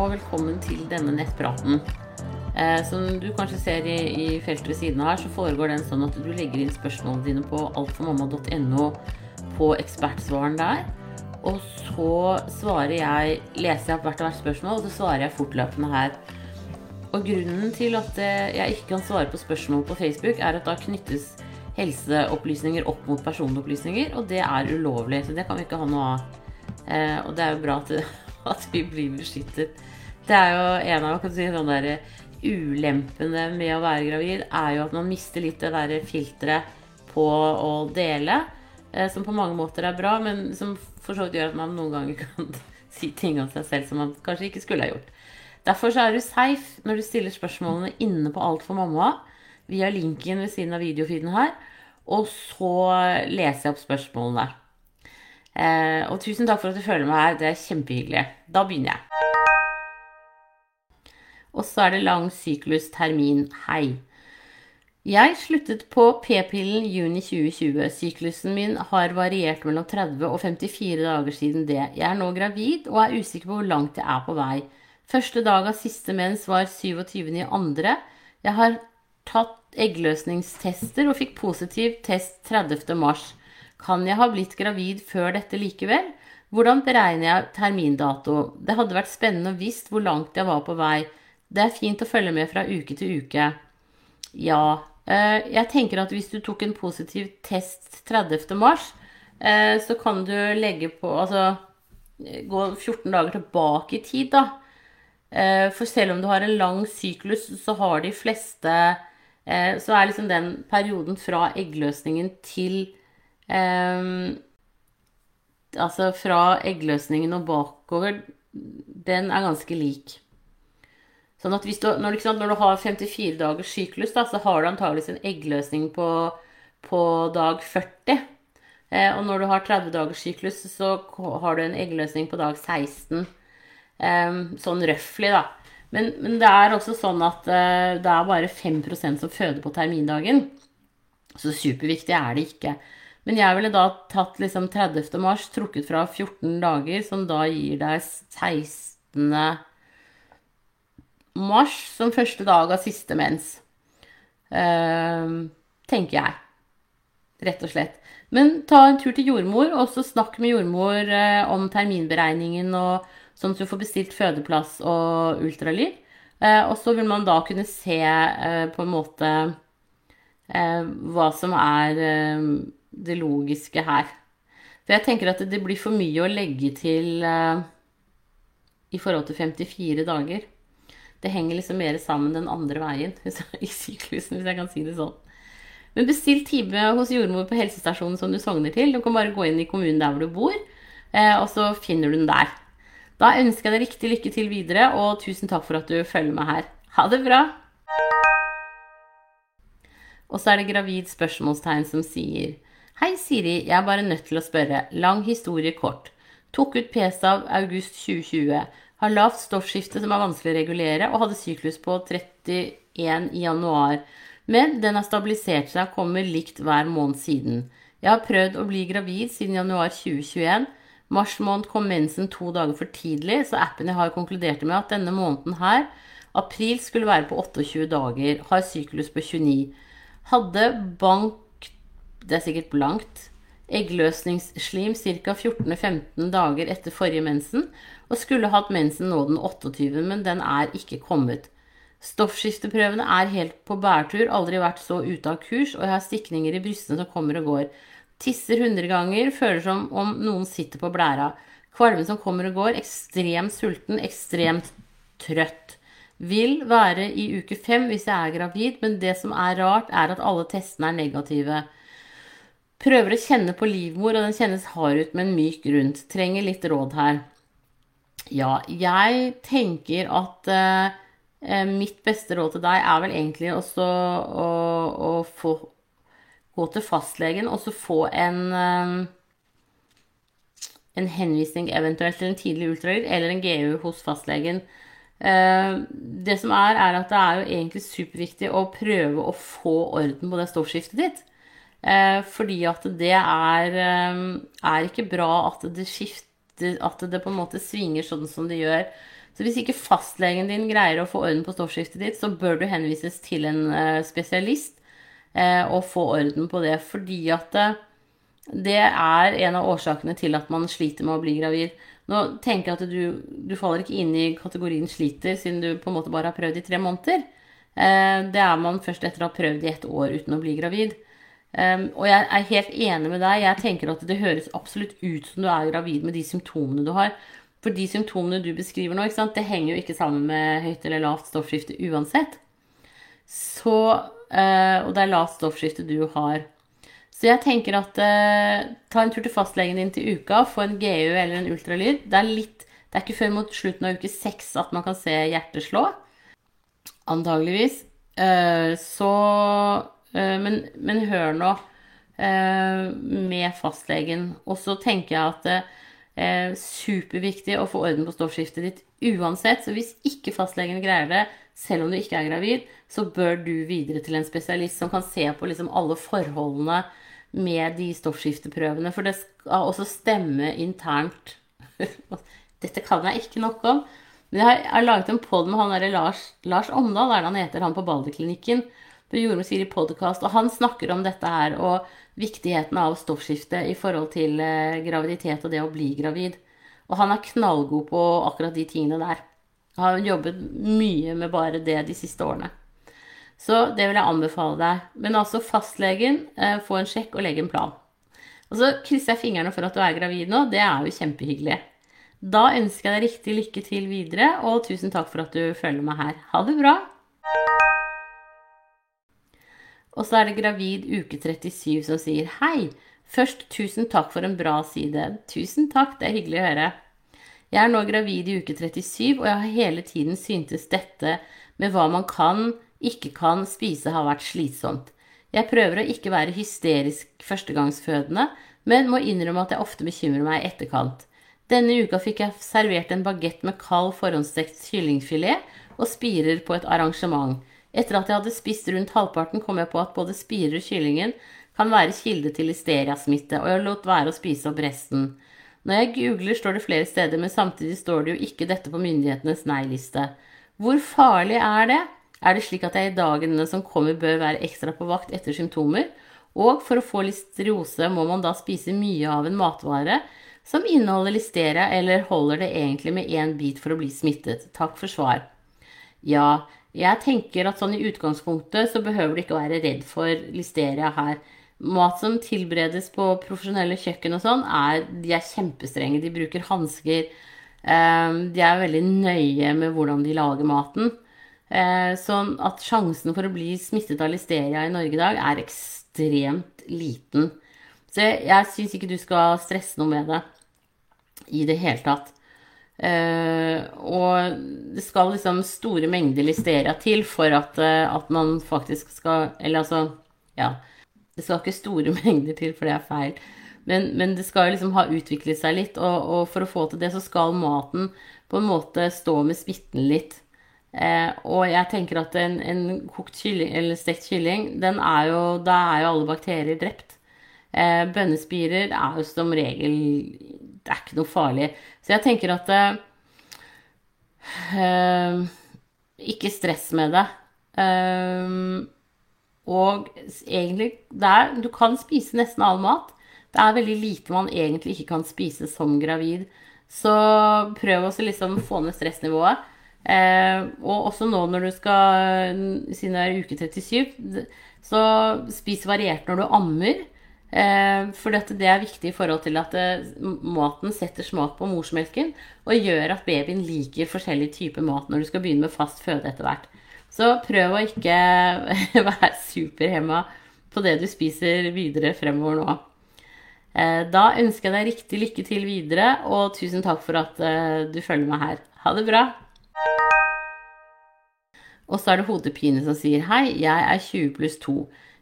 og velkommen til denne nettpraten. Eh, som du kanskje ser i, i feltet ved siden av her, så foregår den sånn at du legger inn spørsmålene dine på altformamma.no på ekspertsvaren der. Og så svarer jeg, leser jeg opp hvert og hvert spørsmål, og så svarer jeg fortløpende her. Og grunnen til at eh, jeg ikke kan svare på spørsmål på Facebook, er at da knyttes helseopplysninger opp mot personopplysninger, og det er ulovlig. Så det kan vi ikke ha noe av. Eh, og det er jo bra at, at, vi blir beskyttet. Det er jo en av kan si, sånn der, ulempene med å være gravid, er jo at man mister litt det der filteret på å dele. Eh, som på mange måter er bra, men som for så vidt gjør at man noen ganger kan si ting om seg selv som man kanskje ikke skulle ha gjort. Derfor så er du safe når du stiller spørsmålene inne på Alt for mamma via linken ved siden av videofeeden her. Og så leser jeg opp spørsmålene. Eh, og tusen takk for at du følger meg her. Det er kjempehyggelig. Da begynner jeg. Og så er det lang syklus termin. Hei. Jeg sluttet på p-pillen juni 2020. Syklusen min har variert mellom 30 og 54 dager siden det. Jeg er nå gravid og er usikker på hvor langt jeg er på vei. Første dag av siste mens var 27.2. Jeg har tatt eggløsningstester og fikk positiv test 30. mars. Kan jeg ha blitt gravid før dette likevel? Hvordan beregner jeg termindato? Det hadde vært spennende å visst hvor langt jeg var på vei. Det er fint å følge med fra uke til uke. Ja, eh, jeg tenker at hvis du tok en positiv test 30. mars, eh, så kan du legge på Altså gå 14 dager tilbake i tid, da. Eh, for selv om du har en lang syklus, så har de fleste Så er liksom den perioden fra eggløsningen til Um, altså fra eggløsningen og bakover, den er ganske lik. Sånn at du, når, du, når, du har 54 dagers syklus, da, så har du antageligvis en eggløsning på, på dag 40. Eh, og når du har 30 dagers syklus, så har du en eggløsning på dag 16. Eh, sånn røftlig, da. Men, men, det er også sånn at eh, det er bare 5% som føder på termindagen. Så superviktig er det ikke. Men jeg ville da tatt liksom 30. mars, trukket fra 14 dager, som da gir deg 16. mars som første dag av siste mens. Uh, tenker jeg. Rett og slett. Men ta en tur til jordmor, og så snakk med jordmor uh, om terminberegningen, og, sånn at du får bestilt fødeplass og ultralyd. Uh, og så vil man da kunne se eh, på en måte hva som er det logiske her. For jeg tenker at det blir for mye å legge til uh, i forhold til 54 dager. Det henger liksom mer sammen den andre veien i syklusen, hvis jeg kan si det sånn. Men bestill time hos jordmor på helsestasjonen som du sogner til. Du kan bare gå inn i kommunen der hvor du bor, uh, og så finner du den der. Da ønsker jeg deg riktig lykke til videre, og tusen takk for at du følger med her. Ha det bra! Og så er det gravid spørsmålstegn som sier Hei, Siri. Jeg er bare nødt til å spørre. Lang historie kort. Tok ut p-stav august 2020. Har lavt stoffskifte som er vanskelig å regulere, og hadde syklus på 31 i januar. Men den har stabilisert seg og kommer likt hver måned siden. Jeg har prøvd å bli gravid siden januar 2021. Mars måned kom mensen to dager for tidlig, så appen jeg har konkludert med at denne måneden her, april, skulle være på 28 dager. Har syklus på 29. Hadde bank det er sikkert blankt. Eggløsningsslim ca. 14-15 dager etter forrige mensen, og skulle hatt mensen nå den 28., men den er ikke kommet. Stoffskifteprøvene er helt på bærtur, aldri vært så ute av kurs, og jeg har stikninger i brystene som kommer og går. Tisser 100 ganger, føler som om noen sitter på blæra. Kvalmen som kommer og går, ekstremt sulten, ekstremt trøtt. Vil være i uke fem hvis jeg er gravid, men det som er rart, er at alle testene er negative. Prøver å kjenne på livmor, og den kjennes hard ut, men myk rundt. Trenger litt råd her. Ja, jeg tenker at eh, eh mitt beste råd til deg er vel egentlig også å, å få gå til fastlegen og så få en eh, en henvisning eventuelt til en tidlig ultralyd eller en GU hos fastlegen. Eh, det som er, er at det er jo egentlig superviktig å prøve å få orden på det stoffskiftet ditt. Eh, fordi at det er, eh, er ikke bra at det skifter At det på en måte svinger sånn som det gjør. Så hvis ikke fastlegen din greier å få orden på stoffskiftet ditt, så bør du henvises til en eh, spesialist og få orden på det. Fordi at det er en av årsakene til at man sliter med å bli gravid. Nå tenker jeg at du, du faller ikke inn i kategorien sliter, siden du på en måte bare har prøvd i tre måneder. Det er man først etter å ha prøvd i ett år uten å bli gravid. Og jeg er helt enig med deg. Jeg tenker at det høres absolutt ut som du er gravid med de symptomene du har. For de symptomene du beskriver nå, det henger jo ikke sammen med høyt eller lavt stoffskifte uansett. Så Uh, og det er lavt stoffskifte du har. Så jeg tenker at uh, ta en tur til fastlegen din til uka, få en GU eller en ultralyd. Det er, litt, det er ikke før mot slutten av uke seks at man kan se hjertet slå. Antageligvis. Uh, så men, men, hør nå med fastlegen. Og så tenker jeg at det er superviktig å få orden på stoffskiftet ditt uansett. Så hvis ikke fastlegen greier det, selv om du ikke er gravid, så bør du videre til en spesialist som kan se på liksom alle forholdene med de stoffskifteprøvene. For det skal også stemme internt. Dette kan jeg ikke nok om. Men jeg har, laget en pod med han der Lars, Lars Omdal, er det han heter, han på Balderklinikken. På Jordmor sier i podkast, og han snakker om dette her og viktigheten av stoffskifte i forhold til eh, graviditet og det å bli gravid. Og han er knallgod på akkurat de tingene der. Har jobbet mye med bare det de siste årene. Så det vil jeg anbefale deg. Men altså fastlegen, eh, få en sjekk og legge en plan. Og så krysser jeg fingrene for at du er gravid nå. Det er jo kjempehyggelig. Da ønsker jeg deg riktig lykke til videre, og tusen takk for at du følger meg her. Ha det bra! Og så er det gravid uke 37 som sier hei. Først tusen takk for en bra side. Tusen takk, det er hyggelig å høre. Jeg er nå gravid i uke 37, og jeg har hele tiden syntes dette med hva man kan, ikke kan spise, har vært slitsomt. Jeg prøver å ikke være hysterisk førstegangsfødende, men må innrømme at jeg ofte bekymrer meg i etterkant. Denne uka fikk jeg servert en bagett med kald forhåndsstekt kyllingfilet og spirer på et arrangement. Etter at jeg hadde spist rundt halvparten, kom jeg på at både spirer og kyllingen kan være kilde til listeriasmitte, og jeg lot være å spise opp resten. Når jeg googler, står det flere steder, men samtidig står det jo ikke dette på myndighetenes nei-liste. Hvor farlig er det? Er det slik at jeg i dagene som kommer bør være ekstra på vakt etter symptomer? Og for å få listeriose må man da spise mye av en matvare som inneholder listeria, eller holder det egentlig med én bit for å bli smittet? Takk for svar. Ja, jeg tenker at sånn i utgangspunktet så behøver du ikke være redd for listeria her mat som tilberedes på profesjonelle kjøkken og sånn, er, de er kjempestrenge. De bruker hansker. Eh, de er veldig nøye med hvordan de lager maten. Sånn at sjansen for å bli smittet av listeria i Norge i dag er ekstremt liten. Så jeg syns ikke du skal stresse noe med det i det hele tatt. Uh, og det skal liksom store mengder listeria til for at, uh, at man faktisk skal Eller altså, ja. Det skal ikke store mengder til, for det er feil. Men, men det skal liksom ha utviklet seg litt, og, og, for å få til det, så skal maten på en måte stå med smitten litt. Eh, og jeg tenker at en, en kokt kylling, eller stekt kylling, den er jo, da er jo alle bakterier drept. Eh, bønnespirer er jo som regel Det er ikke noe farlig. Så jeg tenker at eh Ikke stress med det. Uh, og egentlig er, Du kan spise nesten all mat. Det er veldig lite man egentlig ikke kan spise som gravid. Så prøv å liksom få ned stressnivået. Eh, og også nå når du skal Siden det er uke 37, så spis variert når du ammer. Eh, for det er viktig i forhold til at eh, maten setter smak på morsmelken og gjør at babyen liker forskjellige typer mat når du skal begynne med fast føde etter hvert. Så prøv å ikke være superhemma på det du spiser videre fremover nå. Eh, da ønsker jeg deg riktig lykke til videre, og tusen takk for at du følger meg her. Ha det bra! Og så er det hodepine som sier hei, jeg er 20 pluss 2.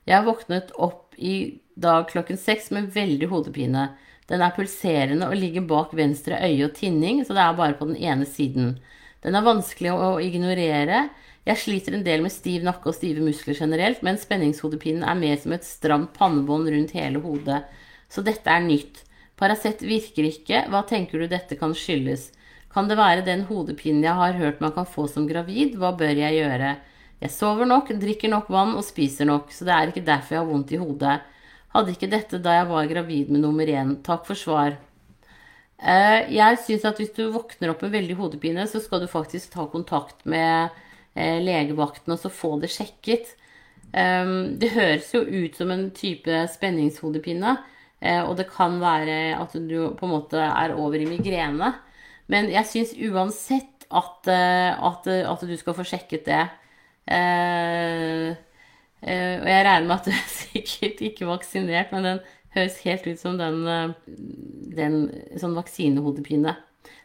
Jeg har våknet opp i dag klokken 6 med veldig hodepine. Den er pulserende og ligger bak venstre øye og tinning, så det er bare på den ene siden. Den er vanskelig å ignorere. Jeg sliter en del med stiv nakke og stive muskler generelt, men spenningshodepinen er mer som et stramt pannebånd rundt hele hodet. Så dette er nytt. Paracet virker ikke. Hva tenker du dette kan skyldes? Kan det være den hodepinen jeg har hørt man kan få som gravid? Hva bør jeg gjøre? Jeg sover nok, drikker nok vann og spiser nok, så det er ikke derfor jeg har vondt i hodet. Hadde ikke dette da jeg var gravid med nummer én. Takk for svar. Eh, jeg syns at hvis du våkner opp med veldig hodepine, så skal du faktisk ta kontakt med eh, legevakten og så få det sjekket. Ehm, det høres jo ut som en type spenningshodepine, eh, og det kan være at du på en måte er over i migrene. Men jeg syns uansett at, at, at, du skal få sjekket det. Eh, og jeg regner med at du er sikkert ikke vaksinert, men den høres helt ut som den, den sånn vaksinehodepine.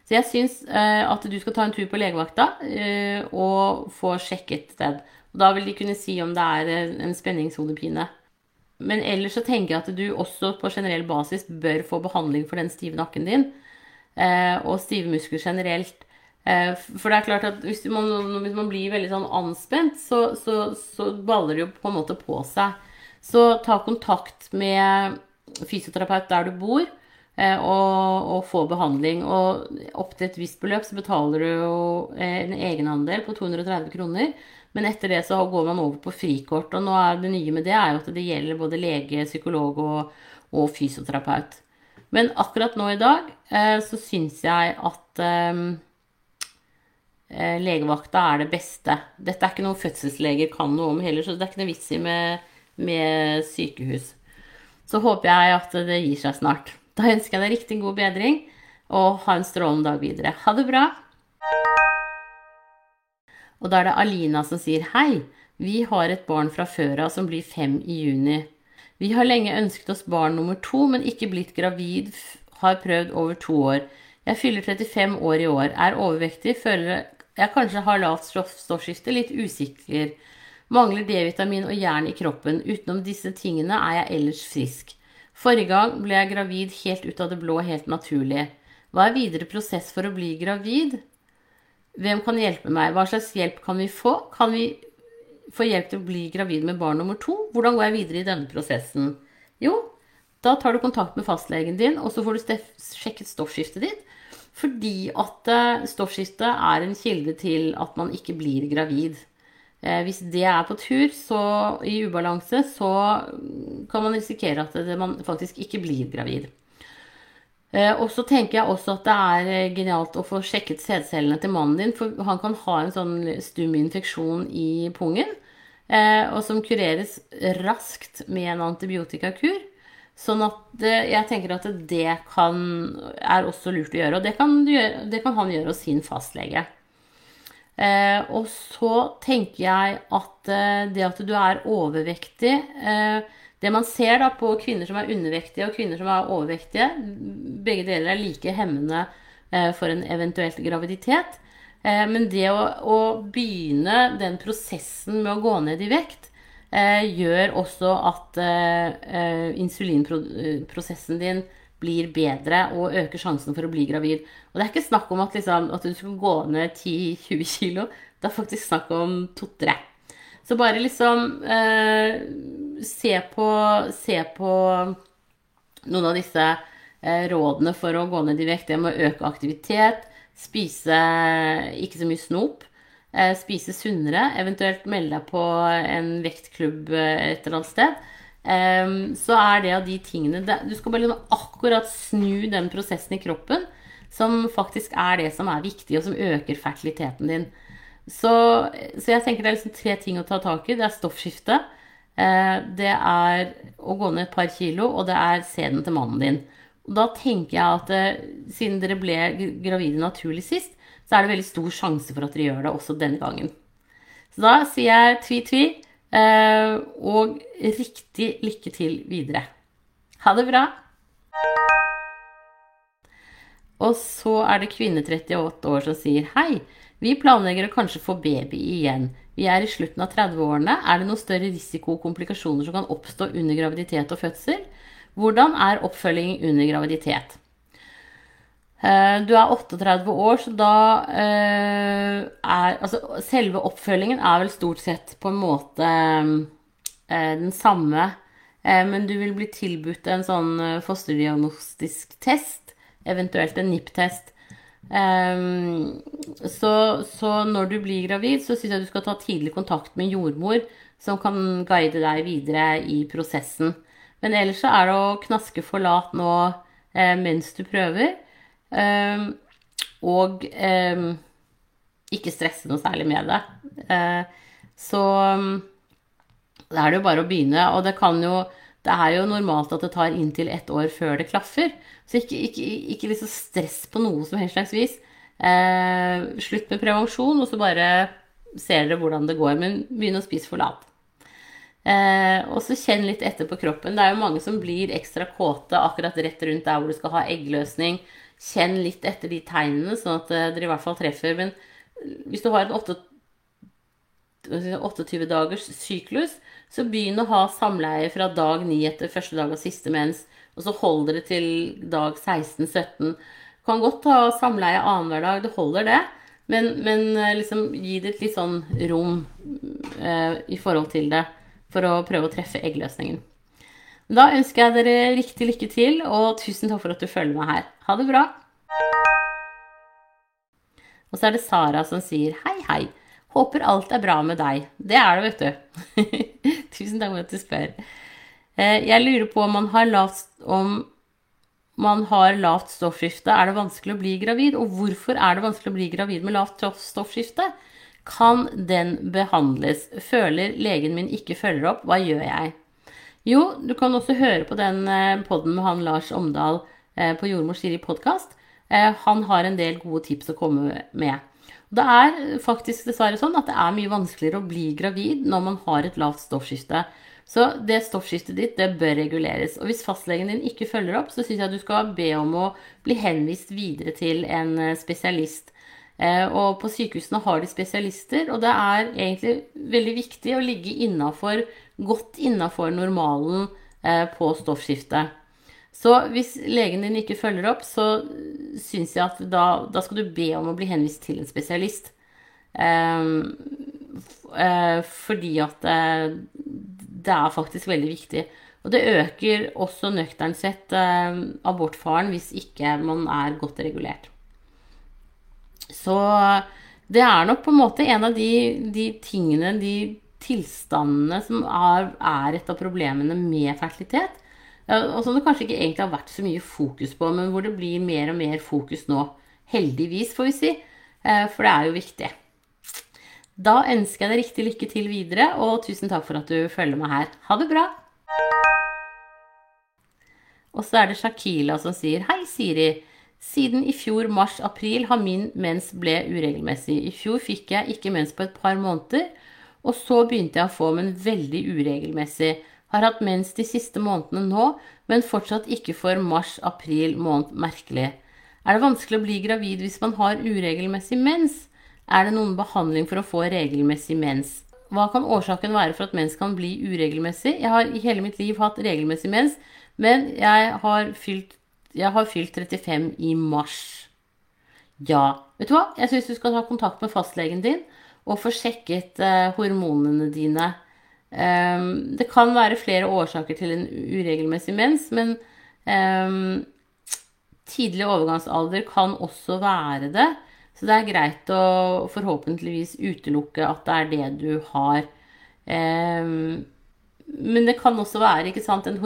Så jeg syns at du skal ta en tur på legevakta og få sjekket den. Og da vil de kunne si om det er en spenningshodepine. Men ellers så tenker jeg at du også på generell basis bør få behandling for den stive nakken din. Eh, og stive muskler generelt. Eh, for det er klart at hvis man, hvis man blir veldig sånn anspent, så, så, så, baller det jo på en måte på seg. Så ta kontakt med fysioterapeut der du bor, eh, og, og, få behandling. Og opp til et visst beløp så betaler du jo en egenandel på 230 kroner. Men etter det så går man over på frikort. Og nå er det nye med det er jo at det gjelder både lege, psykolog og, og fysioterapeut. Men akkurat nå i dag eh, så syns jeg at eh, eh, legevakta er det beste. Dette er ikke noe fødselsleger kan noe om heller, så det er ikke noe vits i med, med sykehus. Så håper jeg at det gir seg snart. Da ønsker jeg deg riktig god bedring, og ha en strålende dag videre. Ha det bra! Og da er det Alina som sier hei. Vi har et barn fra før av som blir fem i juni. Vi har lenge ønsket oss barn nummer to, men ikke blitt gravid. Har prøvd over to år. Jeg fyller 35 år i år. Er overvektig. Føler jeg kanskje har lavt stoffskifte. Litt usikker. Mangler D-vitamin og jern i kroppen. Utenom disse tingene er jeg ellers frisk. Forrige gang ble jeg gravid helt ut av det blå, helt naturlig. Hva er videre prosess for å bli gravid? Hvem kan hjelpe meg? Hva slags hjelp kan vi få? Kan vi få hjelp til å bli gravid med barn nummer to? Hvordan går jeg videre i denne prosessen? Jo, da tar du kontakt med fastlegen din, og så får du sjekket stoffskiftet ditt. Fordi at stoffskifte er en kilde til at man ikke blir gravid. Eh, hvis det er på tur så, i ubalanse, så kan man risikere at man faktisk ikke blir gravid. Eh, og så tenker jeg også at det er eh, genialt å få sjekket sædcellene til mannen din, for han kan ha en sånn stum infeksjon i pungen, eh, og som kureres raskt med en antibiotikakur. Sånn at jeg tenker at det kan, er også lurt å gjøre, og det kan, det kan han gjøre hos sin fastlege. og så tenker jeg at det at du er overvektig det man ser da på kvinner som er undervektige og kvinner som er overvektige, begge deler er like hemmende eh, for en eventuelt graviditet. Eh, men det å, å, begynne den prosessen med å gå ned i vekt eh, gjør også at insulinprosessen din blir bedre og øker sjansen for å bli gravid. Og det er ikke snakk om at, liksom, at du skal gå ned 10-20 kilo. Det er faktisk snakk om to-tre. Så bare liksom eh, se, på, se, på, noen av disse eh, rådene for å gå ned i vekt. Det med å øke aktivitet, spise ikke så mye snop, eh, spise sunnere, eventuelt melde deg på en vektklubb eh, et eller annet sted. Eh, så er det av de tingene Du skal bare liksom akkurat snu den prosessen i kroppen som faktisk er det som er viktig, og som øker fertiliteten din. Så, så, jeg tenker det er liksom tre ting å ta tak i. Det er stoffskifte. Eh, det er å gå ned et par kilo, og det er sæden til mannen din. Og da tenker jeg at eh, siden dere ble gravide naturlig sist, så er det veldig stor sjanse for at dere gjør det også denne gangen. Så da sier jeg tvi-tvi, eh, og riktig lykke til videre. Ha det bra! Og så er det kvinne 38 år som sier hei. Vi planlegger å kanskje få baby igjen. Vi er i slutten av 30-årene. Er det noen større risiko og komplikasjoner som kan oppstå under graviditet og fødsel? Hvordan er oppfølging under graviditet? Eh, du er 38 år, så da eh, er Altså, selve oppfølgingen er vel stort sett på en måte eh, den samme, men du vil bli tilbudt en sånn fosterdiagnostisk test, eventuelt en NIPT-test, Um, så, så, når du blir gravid, så syns jeg du skal ta tidlig kontakt med jordmor, som kan guide deg videre i prosessen. Men ellers så er det å knaske forlat nå eh, mens du prøver. Um, og um, ikke stresse noe særlig med det. Uh, så da er det jo bare å begynne. Og det kan jo Det er jo normalt at det tar inntil ett år før det klaffer. Så ikke, ikke, ikke liksom stress på noe som helst slags vis. Eh, slutt med prevensjon, og så bare ser dere hvordan det går. Men begynn å spise forlat. Eh, og så kjenn litt etter på kroppen. Det er jo mange som blir ekstra kåte akkurat rett rundt der hvor du skal ha eggløsning. Kjenn litt etter de tegnene, sånn at eh, dere i hvert fall treffer. Men hvis du har en 28 dagers syklus, så begynn å ha samleie fra dag 9 etter første dag og siste mens, og så hold dere til dag 16-17. Kan godt ha samleie annenhver dag, det holder det. Men, men, eh, liksom gi det et litt sånn rom eh, i forhold til det, for å prøve å treffe eggløsningen. Da ønsker jeg dere riktig lykke til, og tusen takk for at du følger meg her. Ha det bra! Og så er det Sara som sier hei, hei. Håper alt er bra med deg. Det er det, vet du. Tusen takk for at du spør. Eh, jeg lurer på om man har lavt, om man har lavt stoffskifte, er det vanskelig å bli gravid? Og hvorfor er det vanskelig å bli gravid med lavt stoffskifte? Kan den behandles? Føler legen min ikke følger opp, hva gjør jeg? Jo, du kan også høre på den podden poden med han Lars Omdal eh, på Jordmor Siri podkast. Han har en del gode tips å komme med. Det er faktisk dessverre sånn at det er mye vanskeligere å bli gravid når man har et lavt stoffskifte. Så det stoffskiftet ditt det bør reguleres. Og hvis fastlegen din ikke følger opp, så syns jeg du skal be om å bli henvist videre til en eh, spesialist. Eh, og på sykehusene har de spesialister, og det er egentlig veldig viktig å ligge innafor, godt innafor normalen eh, på stoffskiftet. Så hvis legen din ikke følger opp, så syns jeg at da, da, skal du be om å bli henvist til en spesialist. Um, uh, fordi at uh, det er faktisk veldig viktig. Og det øker også nøkternt sett abortfaren hvis ikke man er godt regulert. Så det er nok på en måte en av de, de tingene, de tilstandene, som er, er et av problemene med fertilitet og som det kanskje ikke egentlig har vært så mye fokus på, men hvor det blir mer og mer fokus nå. Heldigvis, får vi si. Eh, for det er jo viktig. Da ønsker jeg deg riktig lykke til videre, og tusen takk for at du følger meg her. Ha det bra! Og så er det Shakila som sier Hei, Siri. Siden i fjor mars-april har min mens ble uregelmessig. I fjor fikk jeg ikke mens på et par måneder, og så begynte jeg å få, men veldig uregelmessig. Har hatt mens de siste månedene nå, men fortsatt ikke for mars-april måned. Merkelig. Er det vanskelig å bli gravid hvis man har uregelmessig mens? Er det noen behandling for å få regelmessig mens? Hva kan årsaken være for at mens kan bli uregelmessig? Jeg har i hele mitt liv hatt regelmessig mens, men jeg har fylt, jeg har fylt 35 i mars. Ja. Vet du hva? Jeg syns du skal ta kontakt med fastlegen din og få sjekket eh, hormonene dine. Um, det kan være flere årsaker til en uregelmessig mens, men um, tidlig overgangsalder kan også være det. Så det er greit å forhåpentligvis utelukke at det er det du har. Um, men det kan også være sant, en,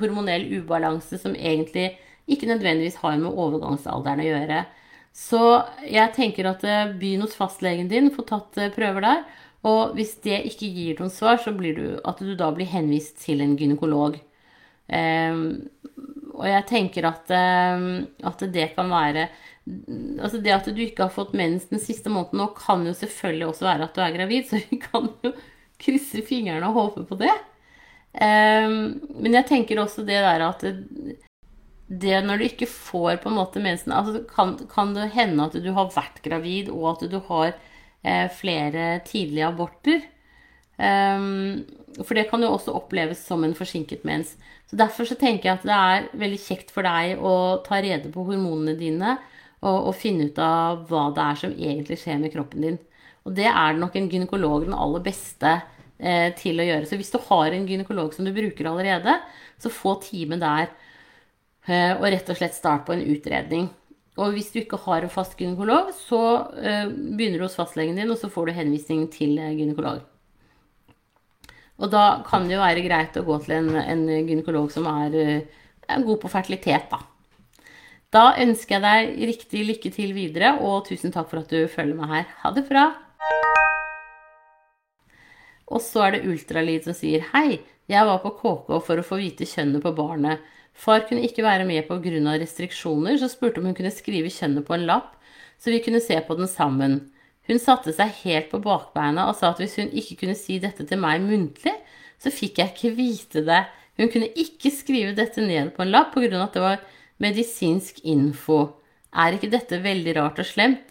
hormonell ubalanse som egentlig ikke nødvendigvis har med overgangsalderen å gjøre. Så jeg tenker at eh, begynn hos fastlegen din, få tatt eh, prøver der. Og hvis det ikke gir noen svar, så blir du at du da blir henvist til en gynekolog. Um, og jeg tenker at, um, at, det kan være Altså det at du ikke har fått mens den siste måneden nå, kan jo selvfølgelig også være at du er gravid, så vi kan jo krysse fingrene og håpe på det. Um, men jeg tenker også det der at det, når du ikke får på en måte mensen altså kan, kan det hende at du har vært gravid, og at du har Eh, flere tidlige aborter. Um, for det kan jo også oppleves som en forsinket mens. Så Derfor så tenker jeg at det er veldig kjekt for deg å ta rede på hormonene dine og, og, finne ut av hva det er som egentlig skjer med kroppen din. Og det er nok en gynekolog den aller beste eh, til å gjøre. Så hvis du har en gynekolog som du bruker allerede, så få time der. Eh, og rett og slett start på en utredning. og hvis du ikke har en fast gynekolog, så uh, begynner du hos fastlegen din, og så får du henvisning til gynekolog. Og da kan det jo være greit å gå til en, en gynekolog som er, er god på fertilitet, da. Da ønsker jeg deg riktig lykke til videre, og tusen takk for at du følger meg her. Ha det bra! Og så er det ultralyd som sier hei, jeg var på KK for å få vite kjønnet på barnet. Far kunne ikke være med pga. restriksjoner, så spurte om hun kunne skrive kjønnet på en lapp, så vi kunne se på den sammen. Hun satte seg helt på bakbeina og sa at hvis hun ikke kunne si dette til meg muntlig, så fikk jeg ikke vite det. Hun kunne ikke skrive dette ned på en lapp pga. at det var medisinsk info. Er ikke dette veldig rart og slemt?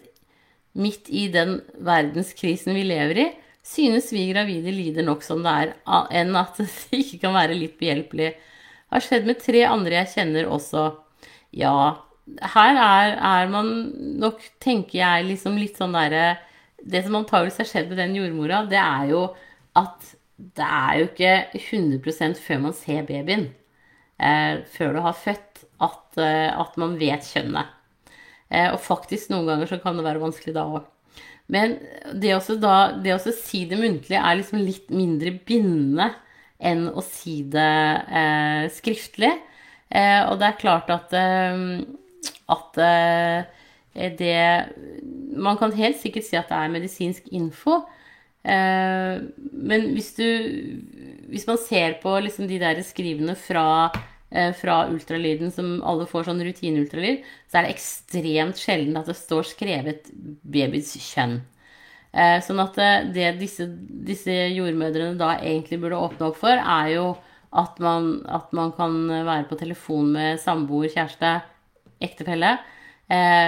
Midt i den verdenskrisen vi lever i, synes vi gravide lider nok som det er, enn at det ikke kan være litt behjelpelig. Har skjedd med tre andre jeg kjenner også. Ja, her er, er man nok, tenker jeg, liksom litt sånn derre Det som antakeligvis har skjedd med den jordmora, det er jo at det er jo ikke 100% før man ser babyen. Eh, før du har født at, eh, at man vet kjønnet. Eh, og faktisk noen ganger så kan det være vanskelig da òg. Men det å si det muntlig er liksom litt mindre bindende enn å si det eh, skriftlig. Eh, og det er klart at, eh, at eh, det Man kan helt sikkert si at det er medisinsk info. men hvis du Hvis man ser på liksom de der skrivene fra Eh, fra ultralyden som alle får sånn rutineultralyd, så er det ekstremt sjelden at det står skrevet babyens kjønn. Eh, sånn at eh, det disse, disse jordmødrene da egentlig burde åpne opp for, er jo at man, at man kan være på telefon med samboer, kjæreste, ektefelle,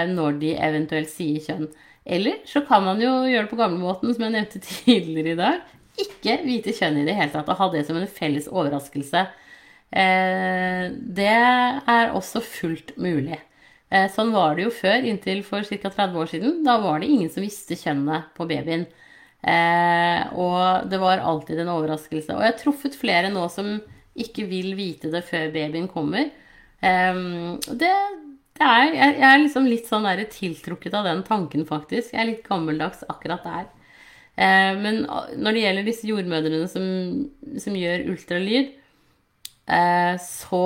når de eventuelt sier kjønn. Eller så kan man jo gjøre det på gamlemåten, som jeg nevnte tidligere i dag. Ikke vite kjønn i det hele tatt, og ha det som en felles overraskelse Eh, det er også fullt mulig. Eh, sånn var det jo før, inntil for ca. 30 år siden. Da var det ingen som visste kjønnet på babyen. Eh, og det var alltid en overraskelse. Og jeg har truffet flere nå som ikke vil vite det før babyen kommer. det, det er, jeg er liksom litt sånn der tiltrukket av den tanken, faktisk. Jeg er litt gammeldags akkurat der. men når det gjelder disse jordmødrene som, som gjør ultralyd, Eh, så,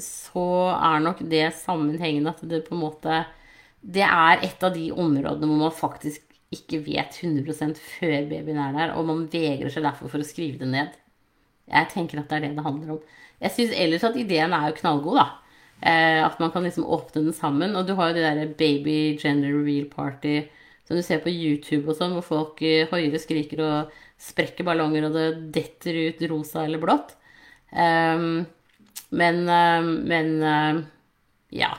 så er nok det sammenhengende at det på en måte Det er et av de områdene hvor man faktisk ikke vet 100 før babyen er der, og man vegrer seg derfor for å skrive det ned. Jeg tenker at det er det det handler om. Jeg syns ellers at ideen er jo knallgod, da. Eh, at man kan liksom åpne den sammen. Og du har jo det derre baby gender reveal party som du ser på YouTube og sånn, hvor folk eh, og skriker og sprekker ballonger, og det detter ut rosa eller blått. Um, men, uh, men uh, ja.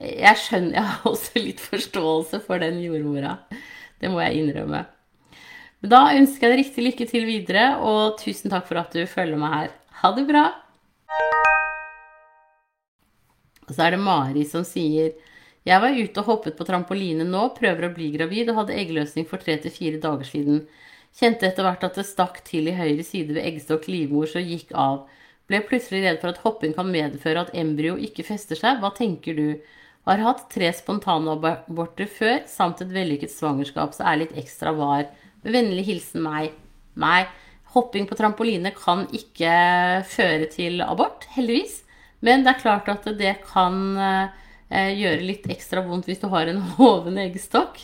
Jeg skjønner Jeg har også litt forståelse for den jordmora. Det må jeg innrømme. Men da ønsker jeg deg riktig lykke til videre, og tusen takk for at du følger meg her. Ha det bra! Og så er det Mari som sier Jeg var ute og hoppet på trampoline nå, prøver å bli gravid og hadde eggløsning for tre til fire dager siden. Kjente etter hvert at det stakk til i høyre side ved eggstokk livmor, så gikk av. Ble plutselig redd for at hopping kan medføre at embryo ikke fester seg. Hva tenker du? Har hatt tre spontanaborter før, samt et vellykket svangerskap, så er litt ekstra var. Med vennlig hilsen meg. Nei, hopping på trampoline kan ikke føre til abort, heldigvis. Men det er klart at det kan eh, gjøre litt ekstra vondt hvis du har en hoven eggstokk.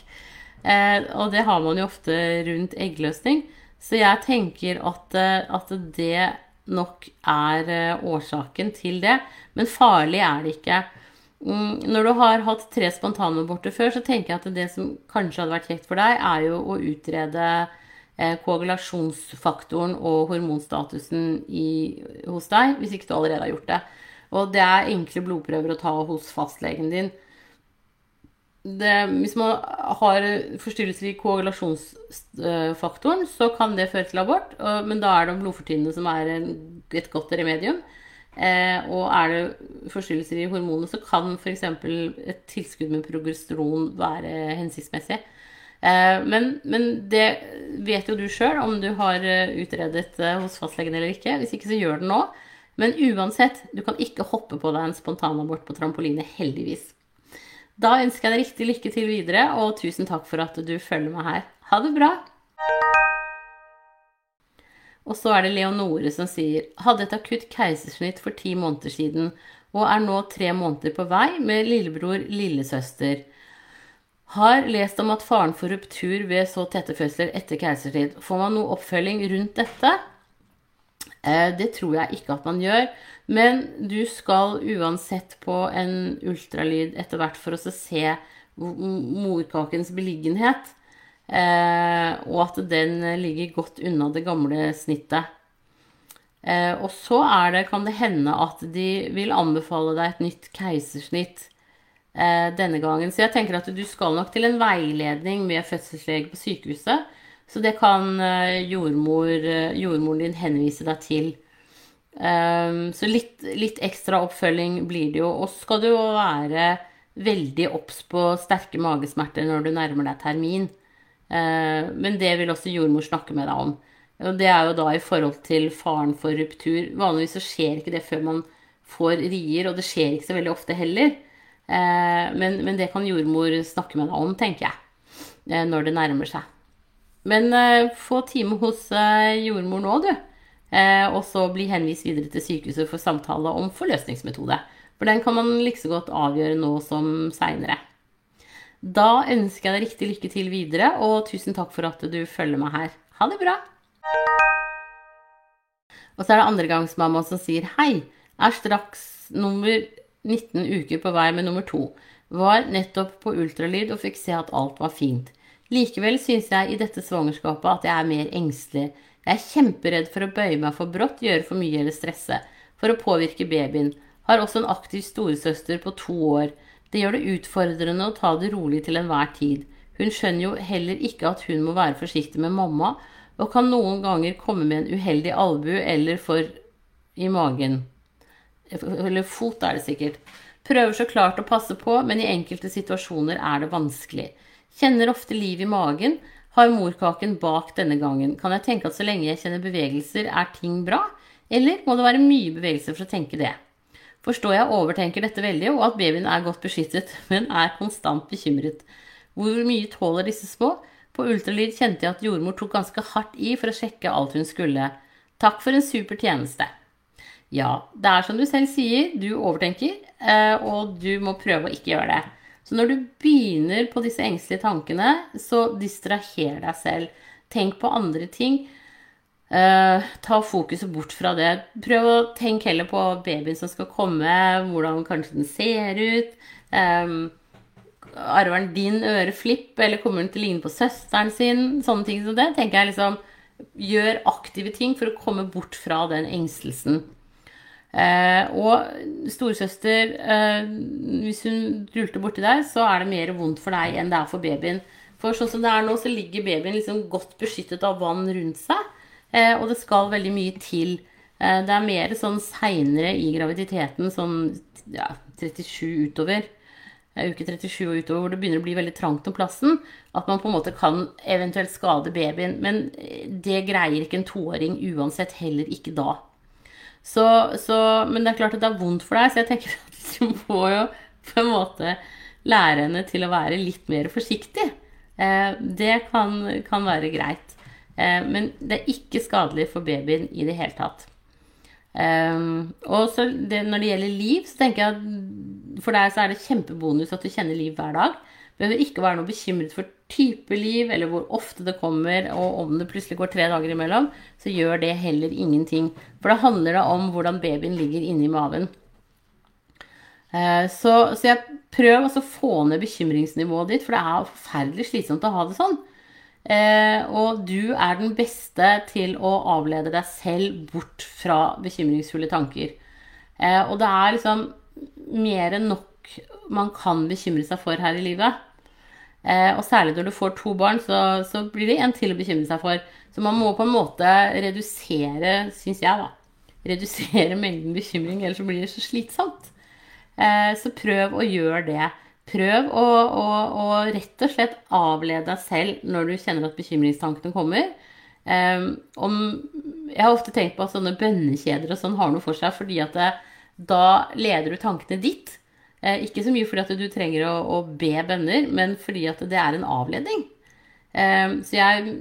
Eh, og det har man jo ofte rundt eggløsning. Så jeg tenker at, eh, at det nok er eh, årsaken til det. Men farlig er det ikke. Mm, når du har hatt tre spontanaborter før, så tenker jeg at det som kanskje hadde vært kjekt for deg, er jo å utrede koagulasjonsfaktoren og hormonstatusen i, hos deg, hvis ikke du allerede har gjort det. Og det er enkle blodprøver å ta hos fastlegen din det, hvis man har forstyrrelser i koagulasjonsfaktoren, så kan det føre til abort. Men da er det blodfortynnende som er et godt remedium. Eh, og er det forstyrrelser i hormonene, så kan f.eks. et tilskudd med progesteron være hensiktsmessig. Eh, men, men, det vet jo du sjøl om du har utredet hos fastlegen eller ikke. Hvis ikke, så gjør det nå. Men uansett, du kan ikke hoppe på deg en spontanabort på trampoline, heldigvis. Da ønsker jeg deg riktig lykke til videre, og tusen takk for at du følger meg her. Ha det bra! Og så er det Leonore som sier hadde et akutt keisersnitt for ti måneder siden og er nå tre måneder på vei med lillebror, lillesøster. Har lest om at faren får ruptur ved så tette fødsler etter keisersnitt. Får man noe oppfølging rundt dette? Eh, det tror jeg ikke at man gjør. Men du skal uansett på en ultralyd etter hvert for å se morkakens beliggenhet. Eh, og at den ligger godt unna det gamle snittet. Eh, og så det, kan det hende at de vil anbefale deg et nytt keisersnitt denne gangen. Så jeg tenker at du skal nok til en veiledning med fødselslege på sykehuset. Så det kan jordmor, jordmoren din henvise deg til. så litt, litt, ekstra oppfølging blir det jo. Og skal du jo være veldig obs på sterke magesmerter når du nærmer deg termin. Eh, men det vil også jordmor snakke med deg om. Og det er jo da i forhold til faren for ruptur. Vanligvis så skjer ikke det før man får rier, og det skjer ikke så veldig ofte heller. Eh, men, men det kan jordmor snakke med deg om, tenker jeg, eh, når det nærmer seg. Men få time hos jordmor nå, du. Og så bli henvist videre til sykehuset for samtale om forløsningsmetode. For den kan man like godt avgjøre nå som seinere. Da ønsker jeg deg riktig lykke til videre, og tusen takk for at du følger meg her. Ha det bra! Og så er det andregangsmamma som sier hei. Er straks nummer 19 uker på vei med nummer to. Var nettopp på ultralyd og fikk se at alt var fint. Likevel synes jeg i dette svangerskapet at jeg er mer engstelig. Jeg er kjemperedd for å bøye meg for brått, gjøre for mye eller stresse. For å påvirke babyen. Har også en aktiv storesøster på to år. Det gjør det utfordrende å ta det rolig til enhver tid. Hun skjønner jo heller ikke at hun må være forsiktig med mamma, og kan noen ganger komme med en uheldig albue eller for i magen. Eller fot, er det sikkert. Prøver så klart å passe på, men i enkelte situasjoner er det vanskelig. Kjenner ofte liv i magen. Har morkaken bak denne gangen. Kan jeg tenke at så lenge jeg kjenner bevegelser, er ting bra? Eller må det være mye bevegelser for å tenke det? Forstår jeg overtenker dette veldig, og at babyen er godt beskyttet, men er konstant bekymret. Hvor mye tåler disse små? På ultralyd kjente jeg at jordmor tok ganske hardt i for å sjekke alt hun skulle. Takk for en super tjeneste. Ja, det er som du selv sier, du overtenker, eh, og du må prøve å ikke gjøre det. Så når du begynner på disse engstelige tankene, så distraher deg selv. Tenk på andre ting. Uh, ta fokuset bort fra det. Prøv å tenke heller på babyen som skal komme, hvordan kanskje den ser ut. Um, arver den din øreflipp, eller kommer den til å ligne på søsteren sin? Sånne ting som det. tenker jeg liksom Gjør aktive ting for å komme bort fra den engstelsen. Uh, og storesøster, eh, hvis hun rulter borti deg, så er det mer vondt for deg enn det er for babyen. For sånn som det er nå, så ligger babyen liksom godt beskyttet av vann rundt seg. Eh, og det skal veldig mye til. Eh, det er mer sånn seinere i graviditeten, sånn ja, 37 utover, eh, uke 37 og utover, hvor det begynner å bli veldig trangt om plassen, at man på en måte kan eventuelt skade babyen. Men det greier ikke en toåring uansett, heller ikke da. Så, så, men det er klart at det er vondt for deg, så jeg tenker at du må jo på en måte lære henne til å være litt mer forsiktig. Det kan, kan være greit. Eh, men det er ikke skadelig for babyen i det hele tatt. Eh, og det, når det gjelder liv, så tenker jeg at for deg så er det kjempebonus at du kjenner liv hver dag. Behøver ikke være noe bekymret for type liv, eller hvor ofte det kommer, og om det plutselig går tre dager imellom, så gjør det heller ingenting. For da handler det om hvordan babyen ligger inni maven. Uh, så, så jeg prøv å få ned bekymringsnivået ditt, for det er forferdelig slitsomt å ha det sånn. Eh, og du er den beste til å avlede deg selv bort fra bekymringsfulle tanker. Eh, og det er liksom mer enn nok man kan bekymre seg for her i livet. Eh, og særlig når du får to barn, så, så, blir det en til å bekymre seg for. Så man må på en måte redusere, syns jeg, da. Redusere mengden bekymring, ellers så blir det så slitsomt. Eh, så prøv å gjøre det. Prøv å, å, å, rett og slett avlede deg selv når du kjenner at bekymringstankene kommer. Eh, om, jeg har ofte tenkt på at sånne bønnekjeder og sånn har noe for seg, fordi at det, da leder du tankene ditt. Eh, ikke så mye fordi at du trenger å, å be bønner, men fordi at det er en avledning. Eh, så jeg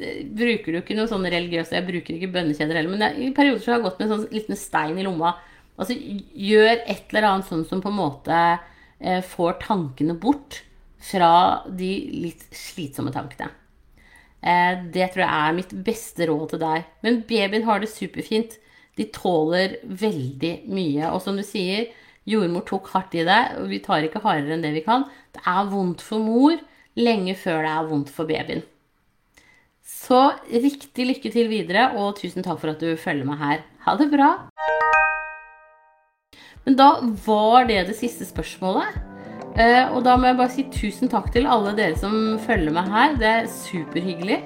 eh, bruker jo ikke noe sånn religiøst, jeg bruker ikke bønnekjeder heller, men jeg, i perioder så har jeg gått med en sånn liten stein i lomma. Altså gjør et eller annet sånn som på en måte eh, får tankene bort fra de litt slitsomme tankene. Eh, det tror jeg er mitt beste råd til deg. Men babyen har det superfint. De tåler veldig mye. Og som du sier, jordmor tok hardt i det, og vi tar ikke hardere enn det vi kan. Det er vondt for mor lenge før det er vondt for babyen. Så riktig lykke til videre, og tusen takk for at du følger meg her. Ha det bra! Men da var det det siste spørsmålet. Uh, og da må jeg bare si tusen takk til alle dere som følger meg her. Det er superhyggelig.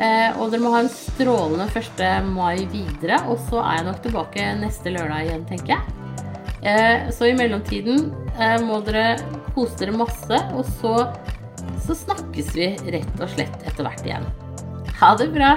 Uh, og dere må ha en strålende 1. mai videre. Og så er jeg nok tilbake neste lørdag igjen, tenker jeg. Uh, så i mellomtiden må dere kose dere masse. Og så, så snakkes vi rett og slett etter hvert igjen. Ha det bra!